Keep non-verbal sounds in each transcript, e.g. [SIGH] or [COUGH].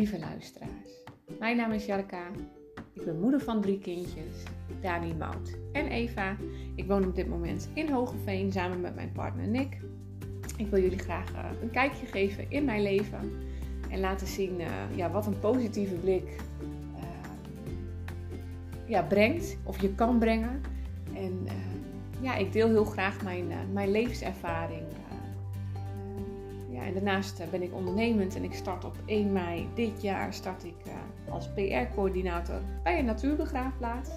lieve luisteraars. Mijn naam is Jarka. Ik ben moeder van drie kindjes, Dani, Mout en Eva. Ik woon op dit moment in Hogeveen samen met mijn partner Nick. Ik wil jullie graag eh, een kijkje geven in mijn leven en laten zien uh, ja, wat een positieve blik uh, ja, brengt of je kan brengen. En ja, ik deel heel graag mijn, mijn levenservaring daarnaast eh, ben ik ondernemend en ik start op 1 mei dit jaar start ik uh, als PR-coördinator bij een natuurbegraafplaats.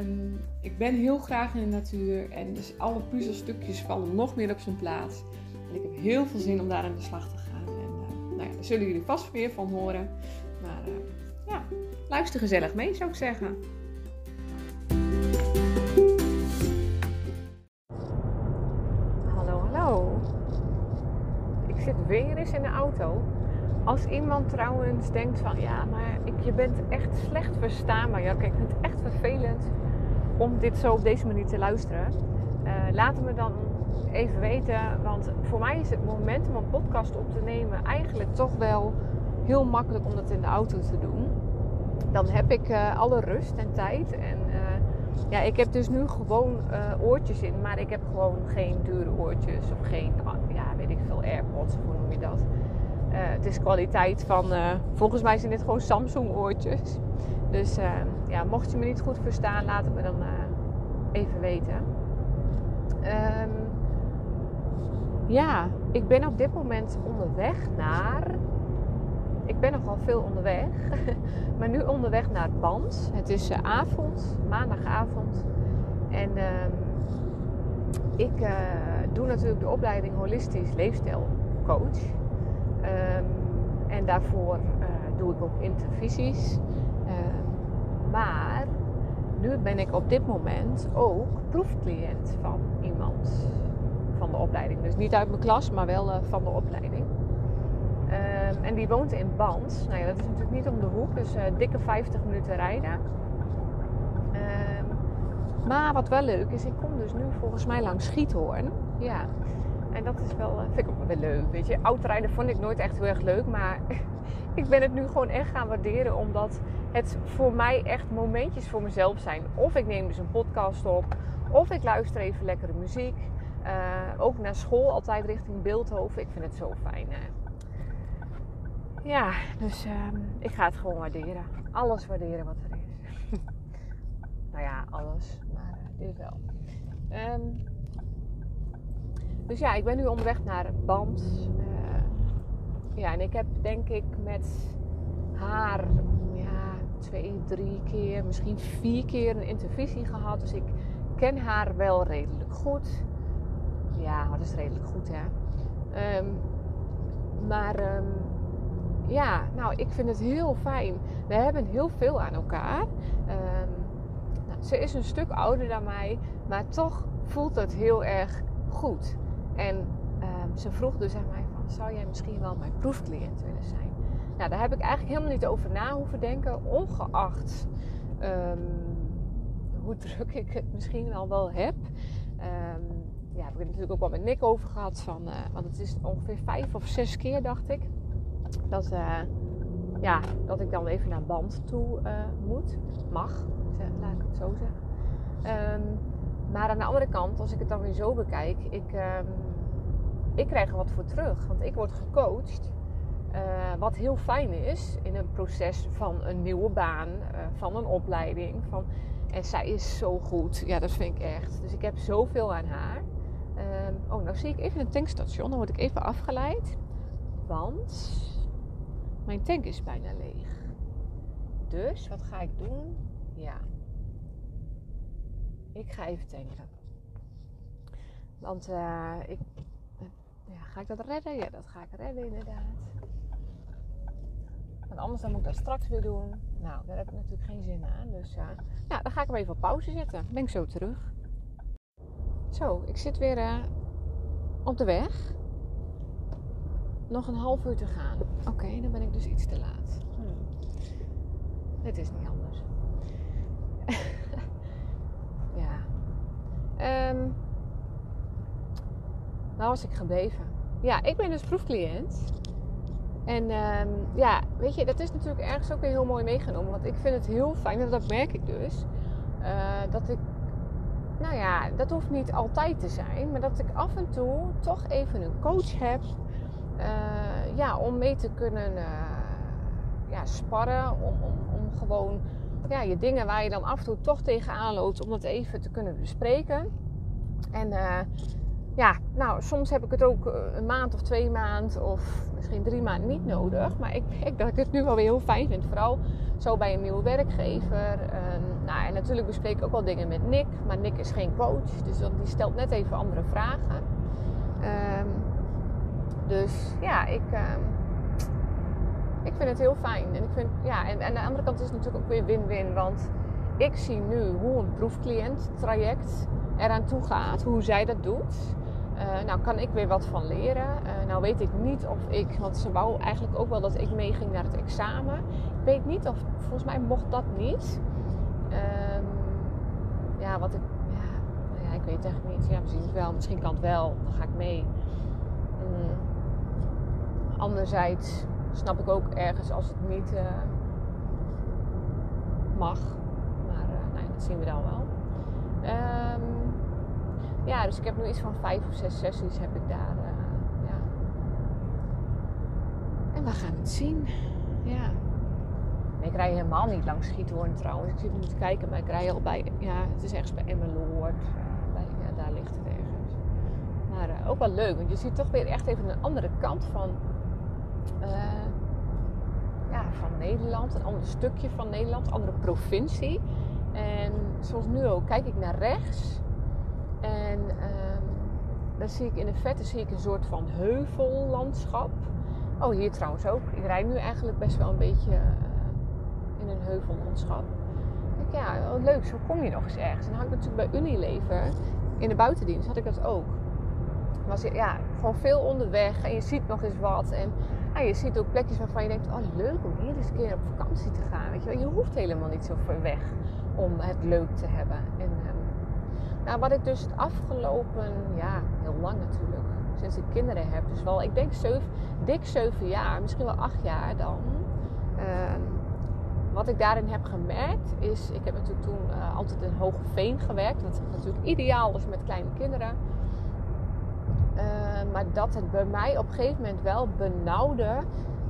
Um, ik ben heel graag in de natuur en dus alle puzzelstukjes vallen nog meer op zijn plaats. En ik heb heel veel zin om daar aan de slag te gaan. En uh, nou ja, daar zullen jullie vast weer van horen. Maar ja, luister gezellig mee zou ik zeggen. Weer eens in de auto. Als iemand trouwens denkt van ja, maar ik, je bent echt slecht verstaanbaar. Ja, kijk, ik vind het echt vervelend om dit zo op deze manier te luisteren. Uh, laat me dan even weten. Want voor mij is het moment om een podcast op te nemen eigenlijk toch wel heel makkelijk om dat in de auto te doen. Dan heb ik uh, alle rust en tijd. En ja, ik heb dus nu gewoon oortjes in, maar ik heb gewoon geen dure oortjes of geen, ja, weet ik veel, AirPods of hoe noem je dat. Uh, het is kwaliteit van, uh, volgens mij zijn dit gewoon Samsung oortjes. Dus ja, mocht je me niet goed verstaan, laat het me dan even weten. Um, ja, ik ben op dit moment onderweg naar. Ik ben nogal veel onderweg, [LAUGHS] maar nu onderweg naar Band. Het is avond, maandagavond. En um, ik uh, doe natuurlijk de opleiding holistisch leefstijlcoach. Um, en daarvoor uh, doe ik ook intervisies. Um, maar nu ben ik op dit moment ook proefcliënt van iemand van de opleiding. Dus niet uit mijn klas, maar wel van de opleiding. Um, en die woont in Band. Nou ja, dat is natuurlijk niet om de hoek, dus dikke 50 minuten rijden. Maar wat wel leuk is, ik kom dus nu volgens mij langs Schiethoorn. Ja. En dat is wel, eh, vind ik ook wel leuk. Weet je, autorijden vond ik nooit echt heel erg leuk. Maar [LAUGHS] ik ben het nu gewoon echt gaan waarderen. Omdat het voor mij echt momentjes voor mezelf zijn. Of ik neem dus een podcast op. Of ik luister even lekkere muziek. Uh, ook naar school, altijd richting Beeldhoven. Ik vind het zo fijn. Ja, dus uh, ik ga het gewoon waarderen. Alles waarderen wat er is. [LAUGHS] nou ja, alles dit wel. Um, dus ja, ik ben nu onderweg naar Band. Uh, ja, en ik heb denk ik met haar ja, twee, drie keer, misschien vier keer een intervisie gehad. Dus ik ken haar wel redelijk goed. Ja, dat is redelijk goed hè. Um, maar ja, nou, ik vind het heel fijn. We hebben heel veel aan elkaar. Um, ze is een stuk ouder dan mij, maar toch voelt het heel erg goed. En um, ze vroeg dus aan mij van, zou jij misschien wel mijn proefcliënt willen zijn? Nou, daar heb ik eigenlijk helemaal niet over na hoeven denken, ongeacht um, hoe druk ik het misschien wel wel heb. Um, ja, heb ik het natuurlijk ook wel met Nick over gehad. Van, uh, want het is ongeveer vijf of zes keer, dacht ik. Dat, uh, ja, dat ik dan even naar band toe uh, moet. Mag laat ik het zo zeggen. Um, maar aan de andere kant, als ik het dan weer zo bekijk, ik, um, ik krijg er wat voor terug. Want ik word gecoacht. Uh, wat heel fijn is in een proces van een nieuwe baan, van een opleiding. Van, en zij is zo goed. Ja, dat vind ik echt. Dus ik heb zoveel aan haar. Um, oh, nou zie ik even een tankstation. Dan word ik even afgeleid. Want mijn tank is bijna leeg. Dus wat ga ik doen? Ja. Ik ga even tanken. Want uh, ik, ja, ga ik dat redden? Ja, dat ga ik redden inderdaad. Want anders dan moet ik dat straks weer doen. Nou, daar heb ik natuurlijk geen zin aan. Dus uh, ja, dan ga ik hem even op pauze zetten. Ben ik zo terug. Zo, ik zit weer uh, op de weg. Nog een half uur te gaan. Oké, okay, dan ben ik dus iets te laat. Hmm. Het is niet anders. [LAUGHS] ja. Um, nou was ik gebleven. Ja, ik ben dus proefcliënt. En ehm, ja, weet je, dat is natuurlijk ergens ook weer heel mooi meegenomen. Want ik vind het heel fijn, en dat merk ik dus, uh, dat ik, nou ja, dat hoeft niet altijd te zijn, maar dat ik af en toe toch even een coach heb. Uh, ja, om mee te kunnen uh, ja, sparren, om, om, om gewoon ja, je dingen waar je dan af en toe toch tegenaan loopt, om dat even te kunnen bespreken. En ja, nou, soms heb ik het ook een maand of twee maanden of misschien drie maanden niet nodig. Maar ik merk dat ik het nu wel weer heel fijn vind. Vooral zo bij een nieuwe werkgever. Nou, en natuurlijk bespreek ik ook wel dingen met Nick. Maar Nick is geen coach. Dus die stelt net even andere vragen. Um, dus ja, ik, um, ik vind het heel fijn. En, ik vind, ja, en, en aan de andere kant is het natuurlijk ook weer win-win. Want ik zie nu hoe een proefcliënt traject eraan toe gaat. Hoe zij dat doet. Uh, nou kan ik weer wat van leren. Uh, nou weet ik niet of ik, want ze wou eigenlijk ook wel dat ik meeging naar het examen. Ik weet niet of, volgens mij mocht dat niet. Um, ja, wat ik, ja, ja, ik weet het echt niet. Ja, misschien wel, misschien kan het wel. Dan ga ik mee. Um, anderzijds snap ik ook ergens als het niet uh, mag. Maar nou, dat zien we dan wel. Um, ja, dus ik heb nu iets van vijf of zes sessies heb ik daar. Uh, ja. En we gaan het zien. Ja. Ik rij helemaal niet langs Giethoorn trouwens. Ik zit nu kijken, maar ik rij al bij... Ja, het is ergens bij Emmeloord. Ja, daar ligt het ergens. Maar ook wel leuk, want je ziet toch weer echt even een andere kant van... Uh, ja, van Nederland. Een ander stukje van Nederland. Een andere provincie. En zoals nu ook, kijk ik naar rechts en um, dan zie ik in de vette zie ik een soort van heuvellandschap. Oh, hier trouwens ook. Ik rijd nu eigenlijk best wel een beetje uh, in een heuvellandschap. Ik ja, wel leuk. Zo kom je nog eens ergens. En dan had ik natuurlijk bij Unilever in de buitendienst had ik dat ook. Was ja, gewoon veel onderweg en je ziet nog eens wat. En je ziet ook plekjes waarvan je denkt: oh leuk om hier eens een keer op vakantie te gaan. Weet je, wel. je hoeft helemaal niet zo ver weg om het leuk te hebben. En, um, nou, wat ik dus het afgelopen, ja, heel lang natuurlijk, sinds ik kinderen heb, dus wel, ik denk zeven, dik zeven jaar, misschien wel acht jaar dan. Uh, wat ik daarin heb gemerkt is, ik heb natuurlijk toen uh, altijd in Hoge Veen gewerkt, wat natuurlijk ideaal is met kleine kinderen. Uh, maar dat het bij mij op een gegeven moment wel benauwde.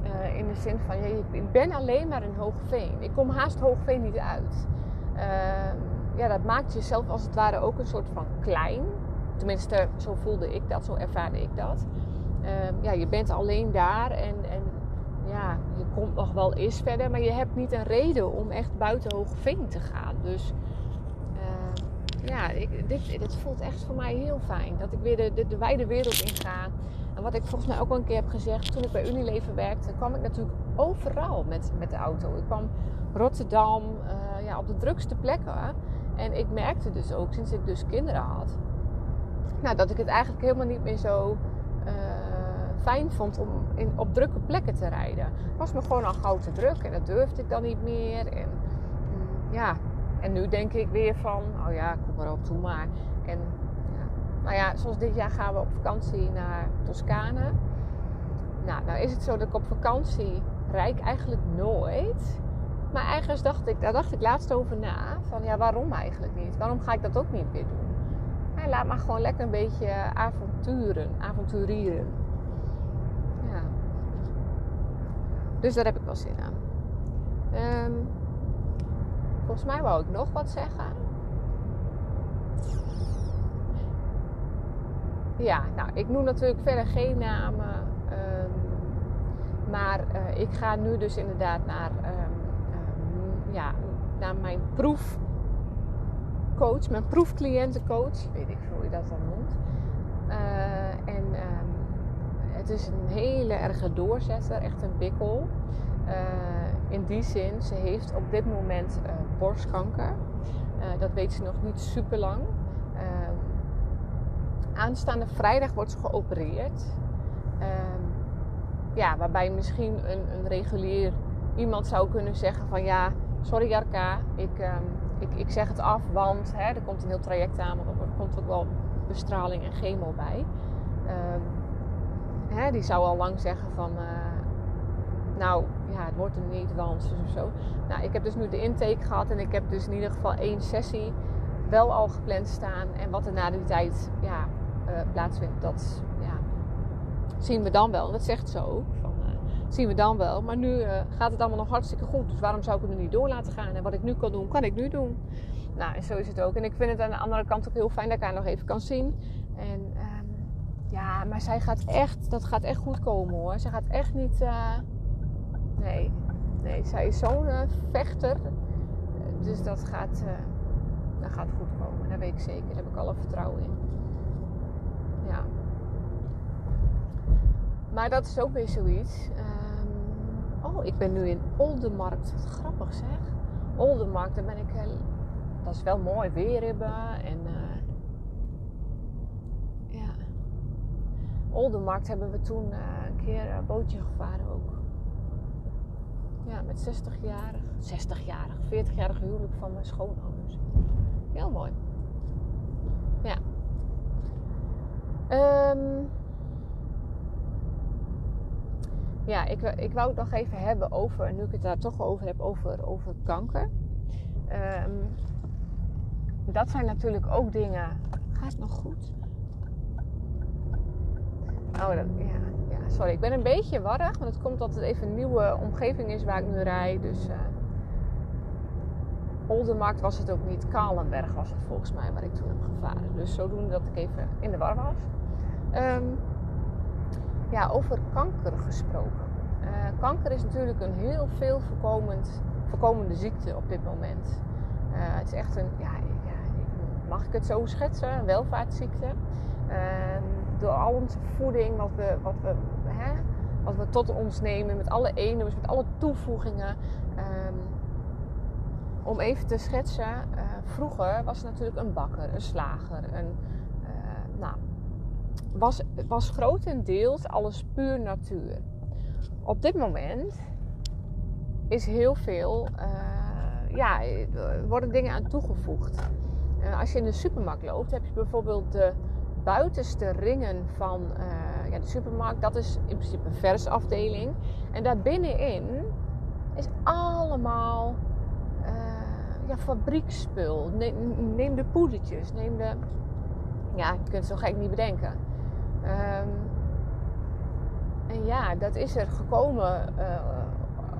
Uh, in de zin van, ik ben alleen maar in Hoogveen. Ik kom haast Hoogveen niet uit. Ehm, ja, dat maakt jezelf als het ware ook een soort van klein. Tenminste, zo voelde ik dat, zo ervaarde ik dat. Um, ja, je bent alleen daar en, en ja, je komt nog wel eens verder, maar je hebt niet een reden om echt buiten Hoogveen te gaan. Dus ja, ik, dit, voelt echt voor mij heel fijn. Dat ik weer de, de, de wijde wereld inga. En wat ik volgens mij ook al een keer heb gezegd, toen ik bij Unilever werkte, kwam ik natuurlijk overal met, met de auto. Ik kwam Rotterdam, uh, ja, op de drukste plekken. En ik merkte dus ook, sinds ik dus kinderen had, nou, dat ik het eigenlijk helemaal niet meer zo uh, fijn vond om in, op drukke plekken te rijden. Het was me gewoon al gauw te druk en dat durfde ik dan niet meer. En, mm, ja, en nu denk ik weer van, oh ja, kom maar op, doe maar. En ja, nou ja, zoals dit jaar gaan we op vakantie naar Toscane. Nou, nou is het zo dat ik op vakantie rijd eigenlijk nooit. Maar ergens dacht ik, daar dacht ik laatst over na. Van ja, waarom eigenlijk niet? Waarom ga ik dat ook niet meer doen? Laat maar gewoon lekker een beetje avonturen, avonturieren. Ja. Dus daar heb ik wel zin aan. Um, volgens mij wou ik nog wat zeggen. Ja, nou, ik noem natuurlijk verder geen namen. Um, maar uh, ik ga nu dus inderdaad naar um, ja, naar mijn proefcoach, mijn proefcliëntencoach, weet ik hoe je dat dan noemt. Uh, en um, het is een hele erge doorzetter, echt een bikkel. Uh, in die zin, ze heeft op dit moment uh, borstkanker. dat weet ze nog niet super lang. Ehm, aanstaande vrijdag wordt ze geopereerd. Um, ja, waarbij misschien een, een regulier iemand zou kunnen zeggen van ja, sorry Jarka, ik, um, ik, ik zeg het af, want hè, er komt een heel traject aan, want er komt ook wel bestraling en chemo bij. Hè, die zou al lang zeggen van, nou ja, het wordt een Nederlands of zo. Nou, ik heb dus nu de intake gehad en ik heb dus in ieder geval één sessie wel al gepland staan. En wat er na die tijd ja, uh, plaatsvindt, dat ja, zien we dan wel. Dat zegt ze ook. Van, uh, zien we dan wel. Maar nu uh, gaat het allemaal nog hartstikke goed. Dus waarom zou ik het nu niet door laten gaan? En wat ik nu kan doen, kan ik nu doen. Nou, en zo is het ook. En ik vind het aan de andere kant ook heel fijn dat ik haar nog even kan zien. En um, ja, maar zij gaat echt, dat gaat echt goed komen hoor. Ze gaat echt niet, nee, nee, zij is zo'n vechter. Dus dat gaat, dat gaat goed komen. Dat weet ik zeker. Daar heb ik alle vertrouwen in. Ja. Maar dat is ook weer zoiets. Um, oh, ik ben nu in Oldenmarkt. Wat grappig zeg. Oldenmarkt, daar ben ik... Uh, dat is wel mooi weer hebben. En uh, ja. Oldenmarkt hebben we toen uh, een keer een bootje gevaren ook. Ja, met 60-jarig, 60-jarig, 40-jarig huwelijk van mijn schoonouders. Heel mooi. Ja. Um, ja, ik, ik wou het nog even hebben over, nu ik het daar toch over heb, over, over kanker. Um, dat zijn natuurlijk ook dingen. Gaat het nog goed? Oh, dat, ja, sorry. Ik ben een beetje warrig, want het komt omdat het even een nieuwe omgeving is waar ik nu rijd. Dus uh, Oldenmarkt was het ook niet. Kalenberg was het volgens mij waar ik toen heb gevaren. Dus zodoende dat ik even in de war was. Um, ja, over kanker gesproken. Uh, kanker is natuurlijk een heel veel voorkomend, voorkomende ziekte op dit moment. Uh, het is echt een, ja, mag ik het zo schetsen, een welvaartsziekte. Uh, door al onze voeding, wat we, wat we, hè, wat we tot ons nemen, met alle eenums, met alle toevoegingen. Um, om even te schetsen, uh, vroeger was het natuurlijk een bakker, een slager, een, uh, nou, was, was grotendeels alles puur natuur. Op dit moment is heel veel, uh, ja, er worden dingen aan toegevoegd. als je in de supermarkt loopt, heb je bijvoorbeeld de buitenste ringen van ja, de supermarkt. Dat is in principe een versafdeling. En daar binnenin is allemaal ja, fabriekspul. Neem, de poedertjes. Neem de... Ja, je kunt het zo gek niet bedenken. Um, en ja, dat is er gekomen uh,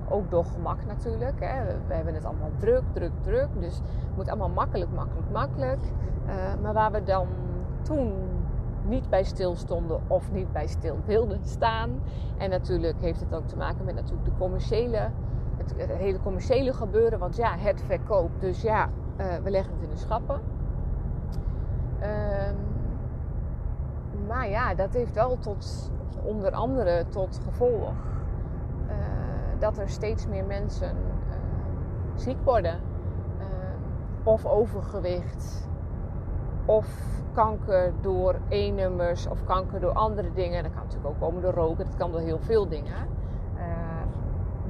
ook door gemak natuurlijk. Hè. We hebben het allemaal druk, druk, druk. Dus het moet allemaal makkelijk, makkelijk, makkelijk. Uh, maar waar we dan toen niet bij stil stonden of niet bij stil wilden staan. En natuurlijk heeft het ook te maken met natuurlijk de commerciële het, hele commerciële gebeuren. Want ja, het verkoopt. Dus ja, uh, we leggen het in de schappen. Um, maar ja, dat heeft wel tot, onder andere tot gevolg uh, dat er steeds meer mensen uh, ziek worden. of overgewicht. Of kanker door E-nummers. Of kanker door andere dingen. Dat kan natuurlijk ook komen door roken. Dat kan door heel veel dingen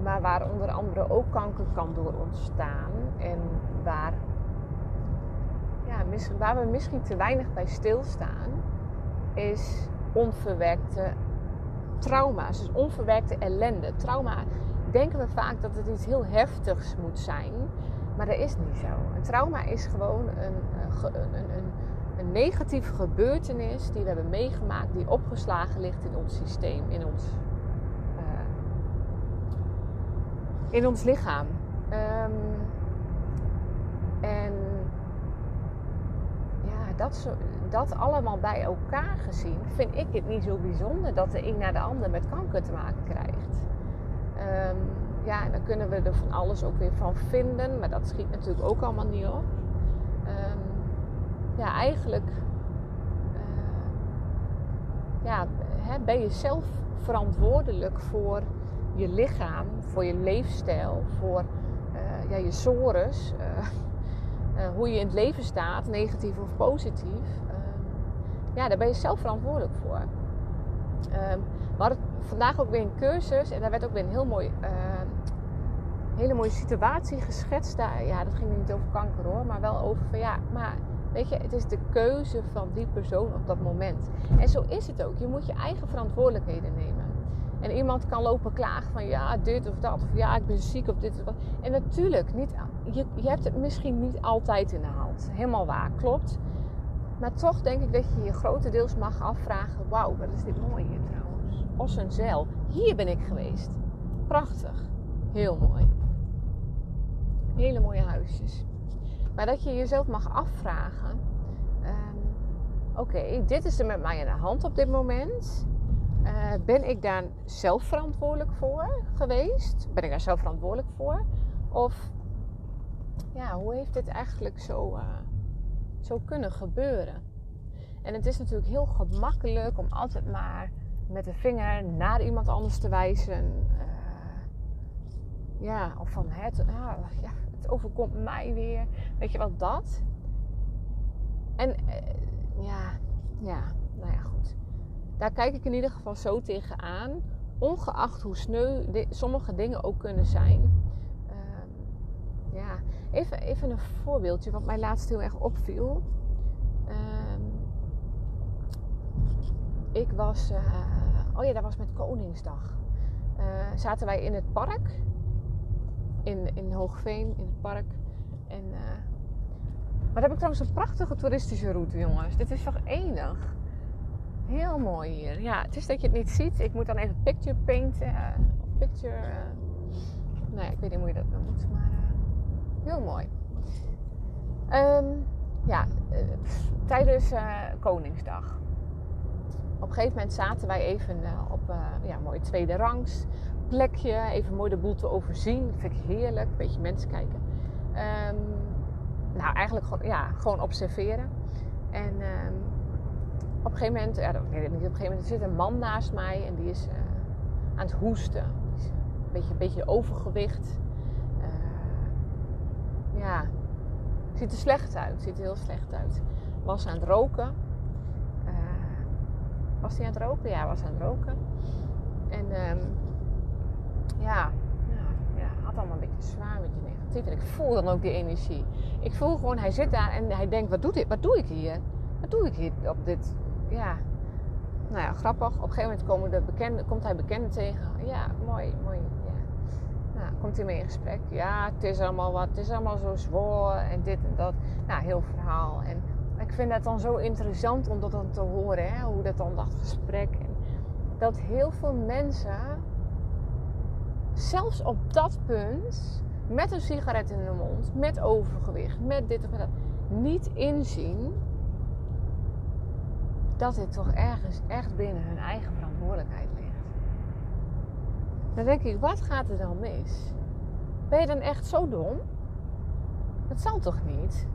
maar waar onder andere ook kanker kan door ontstaan. En waar, ja, waar we misschien te weinig bij stilstaan, is onverwerkte trauma's. Dus onverwerkte ellende. Trauma denken we vaak dat het iets heel heftigs moet zijn. Maar dat is niet zo. Een trauma is gewoon een, een, een, een negatieve gebeurtenis die we hebben meegemaakt, die opgeslagen ligt in ons systeem, in ons in ons lichaam. Um, en ja, dat, zo, dat allemaal bij elkaar gezien, vind ik het niet zo bijzonder dat de een naar de ander met kanker te maken krijgt. Um, ja, dan kunnen we er van alles ook weer van vinden, maar dat schiet natuurlijk ook allemaal niet op. Um, ja, eigenlijk uh, ja, hè, ben je zelf verantwoordelijk voor je lichaam, voor je leefstijl, voor uh, ja, je sores, uh, hoe je in het leven staat, negatief of positief. ja, daar ben je zelf verantwoordelijk voor. Um, we hadden vandaag ook weer een cursus en daar werd ook weer een heel mooi, hele mooie situatie geschetst. Daar, ja, dat ging niet over kanker hoor, maar wel over van ja, maar weet je, het is de keuze van die persoon op dat moment. En zo is het ook. Je moet je eigen verantwoordelijkheden nemen. En iemand kan lopen klagen van ja, dit of dat. Of ja, ik ben ziek of dit of dat. En natuurlijk, niet, je, je hebt het misschien niet altijd in de hand. Helemaal waar, klopt. Maar toch denk ik dat je je grotendeels mag afvragen: wauw, wat is dit mooi hier trouwens. Ossenzeil. Hier ben ik geweest. Prachtig. Heel mooi. Hele mooie huisjes. Maar dat je jezelf mag afvragen: ehm, oké, dit is er met mij in de hand op dit moment. Uh, ben ik daar zelf verantwoordelijk voor geweest? Ben ik daar zelf verantwoordelijk voor? Of ja, hoe heeft dit eigenlijk zo, uh, zo kunnen gebeuren? En het is natuurlijk heel gemakkelijk om altijd maar met de vinger naar iemand anders te wijzen. Uh, ja, of van het, ah, ja, overkomt mij weer. Weet je wat, dat. En ja, ja, nou ja, goed. Daar kijk ik in ieder geval zo tegenaan. Ongeacht hoe sneu sommige dingen ook kunnen zijn. Uh, ja, even, even een voorbeeldje wat mij laatst heel erg opviel. Uh, ik was, uh, oh ja, dat was met Koningsdag. Uh, zaten wij in het park. In, in Hoogveen, in het park. En, uh, maar dan heb ik trouwens een prachtige toeristische route, jongens. Dit is toch enig. Heel mooi hier. Ja, het is dat je het niet ziet. Ik moet dan even picture painten. Uh, picture... Uh, nou ja, ik weet niet hoe je dat noemt. Maar heel mooi. Um, ja, tijdens Koningsdag. Op een gegeven moment zaten wij even op ja, een mooi tweede rangs plekje. Even mooi de boel te overzien. Dat vind ik heerlijk. Een beetje mensen kijken. Um, nou, eigenlijk gewoon, ja, gewoon observeren. En... Um, op een gegeven moment, ja, ik niet, op een gegeven moment zit een man naast mij en die is uh, aan het hoesten. Een beetje, een beetje overgewicht. Ja, ziet er slecht uit, ziet er heel slecht uit. Was aan het roken. Was hij aan het roken? Ja, was aan het roken. En um, ja, ja, had allemaal een beetje zwaar, een beetje negatief. En ik voel dan ook die energie. Ik voel gewoon, hij zit daar en hij denkt, wat, dit? wat doe ik hier? Wat doe ik hier op dit, ja, nou ja, grappig. Op een gegeven moment komen de bekende, komt hij bekenden tegen. Ja, mooi, mooi. Ja. Nou, komt hij mee in gesprek. Ja, het is allemaal wat, het is allemaal zo zwaar en dit en dat. Nou, heel verhaal. En ik vind het dan zo interessant om dat dan te horen, hè? hoe dat dan dat gesprek. Dat heel veel mensen, zelfs op dat punt, met een sigaret in de mond, met overgewicht, met dit of dat, niet inzien dat dit toch ergens echt binnen hun eigen verantwoordelijkheid ligt. Dan denk ik, wat gaat er dan mis? Ben je dan echt zo dom? Dat zal toch niet?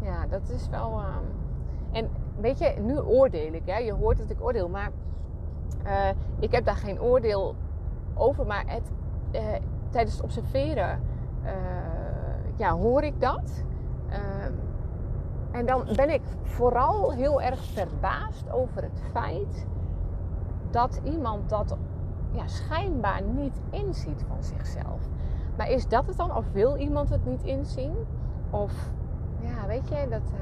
Ja, dat is wel. Um... En weet je, nu oordeel ik, hè? je hoort dat ik oordeel, maar uh, ik heb daar geen oordeel over. Maar het, uh, tijdens het observeren uh, ja, hoor ik dat. Ehm, en dan ben ik vooral heel erg verbaasd over het feit dat iemand dat ja, schijnbaar niet inziet van zichzelf. Maar is dat het dan? Of wil iemand het niet inzien? Of ja, weet je, dat, uh,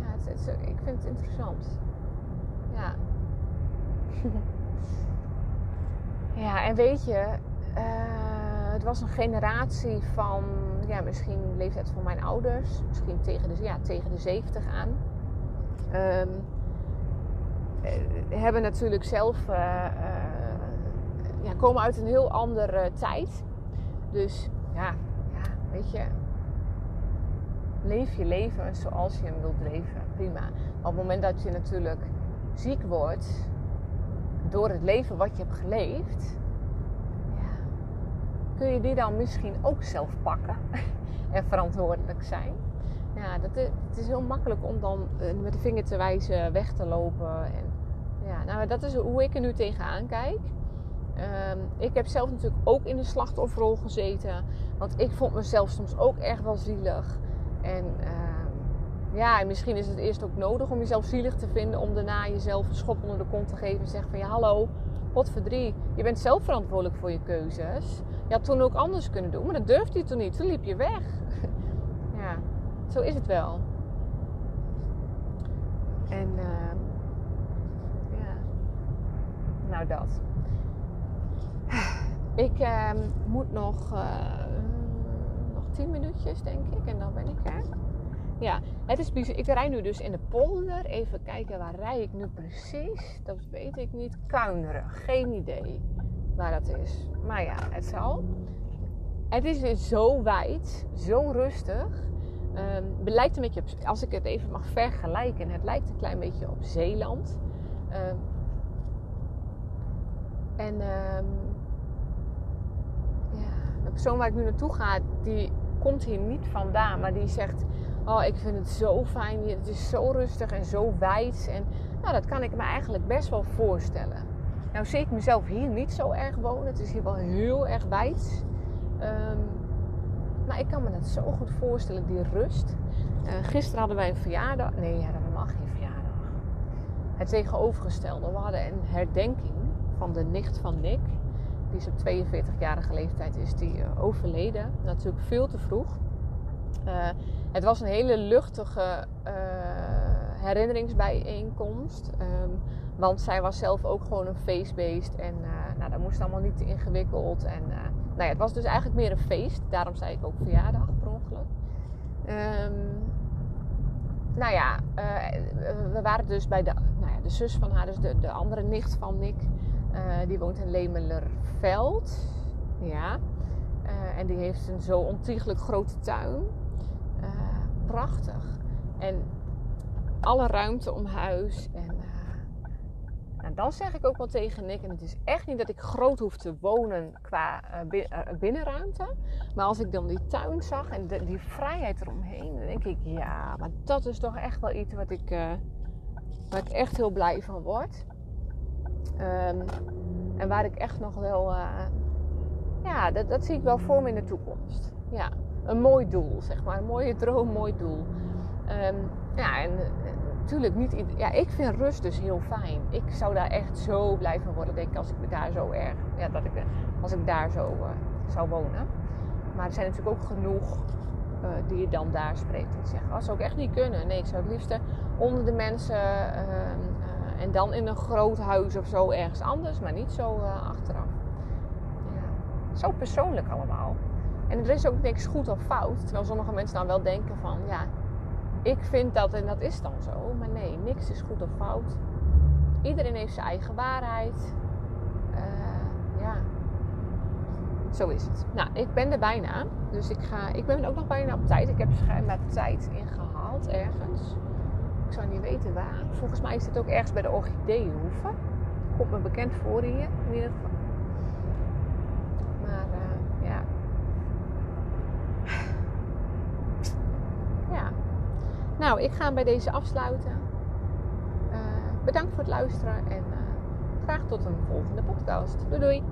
ja, het, ik vind het interessant. Ja. [LAUGHS] ja, en weet je, uh, het was een generatie van ja, misschien leeftijd van mijn ouders, misschien tegen de, ja, tegen de 70 aan. Um, hebben natuurlijk zelf, uh, ja, komen uit een heel andere tijd. Dus ja, ja, weet je, leef je leven zoals je hem wilt leven, prima. Op het moment dat je natuurlijk ziek wordt door het leven wat je hebt geleefd, kun je die dan misschien ook zelf pakken [LAUGHS] en verantwoordelijk zijn. Ja, dat is, het is heel makkelijk om dan eh, met de vinger te wijzen, weg te lopen. En, ja, nou, dat is hoe ik er nu tegenaan kijk. Um, ik heb zelf natuurlijk ook in de slachtofferrol gezeten. Want ik vond mezelf soms ook echt wel zielig. En uh, ja, en misschien is het eerst ook nodig om jezelf zielig te vinden. Om daarna jezelf een schop onder de kont te geven. En zeggen van ja, hallo, potverdrie. Je bent zelf verantwoordelijk voor je keuzes. Je had toen ook anders kunnen doen, maar dat durfde je toen niet. Toen liep je weg. [LAUGHS] ja, zo is het wel. En uh, ja, Nou, dat. Ik ehm, moet nog, nog 10 minuutjes, denk ik. En dan ben ik er. Ja, het is bizar. Ik rij nu dus in de polder. Even kijken, waar rij ik nu precies? Dat weet ik niet. Kuineren. Geen idee waar dat is. Maar ja, het zal. Het is weer zo wijd, zo rustig. Um, het lijkt een beetje op, als ik het even mag vergelijken, het lijkt een klein beetje op Zeeland. Um, en um, ja, de persoon waar ik nu naartoe ga, die komt hier niet vandaan, maar die zegt: Oh, ik vind het zo fijn, het is zo rustig en zo wijd. En nou, dat kan ik me eigenlijk best wel voorstellen. Nou zie ik mezelf hier niet zo erg wonen. Het is hier wel heel erg wijd. Um, maar ik kan me dat zo goed voorstellen, die rust. Uh, gisteren hadden wij een verjaardag. Nee, ja, dat mag geen verjaardag. Het tegenovergestelde. We hadden een herdenking van de nicht van Nick. Die is op 42-jarige leeftijd is die, uh, overleden. Natuurlijk veel te vroeg. Uh, het was een hele luchtige herinneringsbijeenkomst. Um, want zij was zelf ook gewoon een feestbeest. En nou, dat moest allemaal niet te ingewikkeld. En nou ja, het was dus eigenlijk meer een feest. Daarom zei ik ook verjaardag per ongeluk. Um, nou ja, we waren dus bij de, nou ja, de zus van haar, dus de, de andere nicht van Nick. Uh, die woont in Lemelerveld. Ja. Uh, en die heeft een zo ontiegelijk grote tuin. prachtig. En alle ruimte om huis. En en dan zeg ik ook wel tegen Nick, en het is echt niet dat ik groot hoef te wonen qua binnenruimte. Maar als ik dan die tuin zag en die vrijheid eromheen, dan denk ik, ja, maar dat is toch echt wel iets wat ik, waar ik echt heel blij van word. Um, en waar ik echt nog wel, uh, ja, dat, dat, zie ik wel voor me in de toekomst. Ja, een mooi doel, zeg maar. Een mooie droom, mooi doel. Um, ja, en natuurlijk niet. Ja, ik vind rust dus heel fijn. Ik zou daar echt zo blij van worden, denk ik, als ik daar zo erg. Ja, dat ik, als ik daar zo uh, zou wonen. Maar er zijn natuurlijk ook genoeg die je dan daar spreekt. Zeggen, oh, dat zou ik echt niet kunnen. Nee, ik zou het liefst onder de mensen. Uh, en dan in een groot huis of zo ergens anders. Maar niet zo achteraf. Ja. Zo persoonlijk allemaal. En er is ook niks goed of fout. Terwijl sommige mensen dan wel denken van, ja, ik vind dat en dat is dan zo. Maar nee, niks is goed of fout. Iedereen heeft zijn eigen waarheid. Uh, ja, zo is het. Nou, ik ben er bijna. Dus ik, ga, ik ben ook nog bijna op tijd. Ik heb schijnbaar tijd ingehaald ergens. Ik zou niet weten waar. Volgens mij is het ook ergens bij de orchideehoeven. Komt me bekend voor hier in ieder geval. Maar uh, ja. Ja. Nou, ik ga hem bij deze afsluiten. Uh, bedankt voor het luisteren en uh, graag tot een volgende podcast. Doei doei!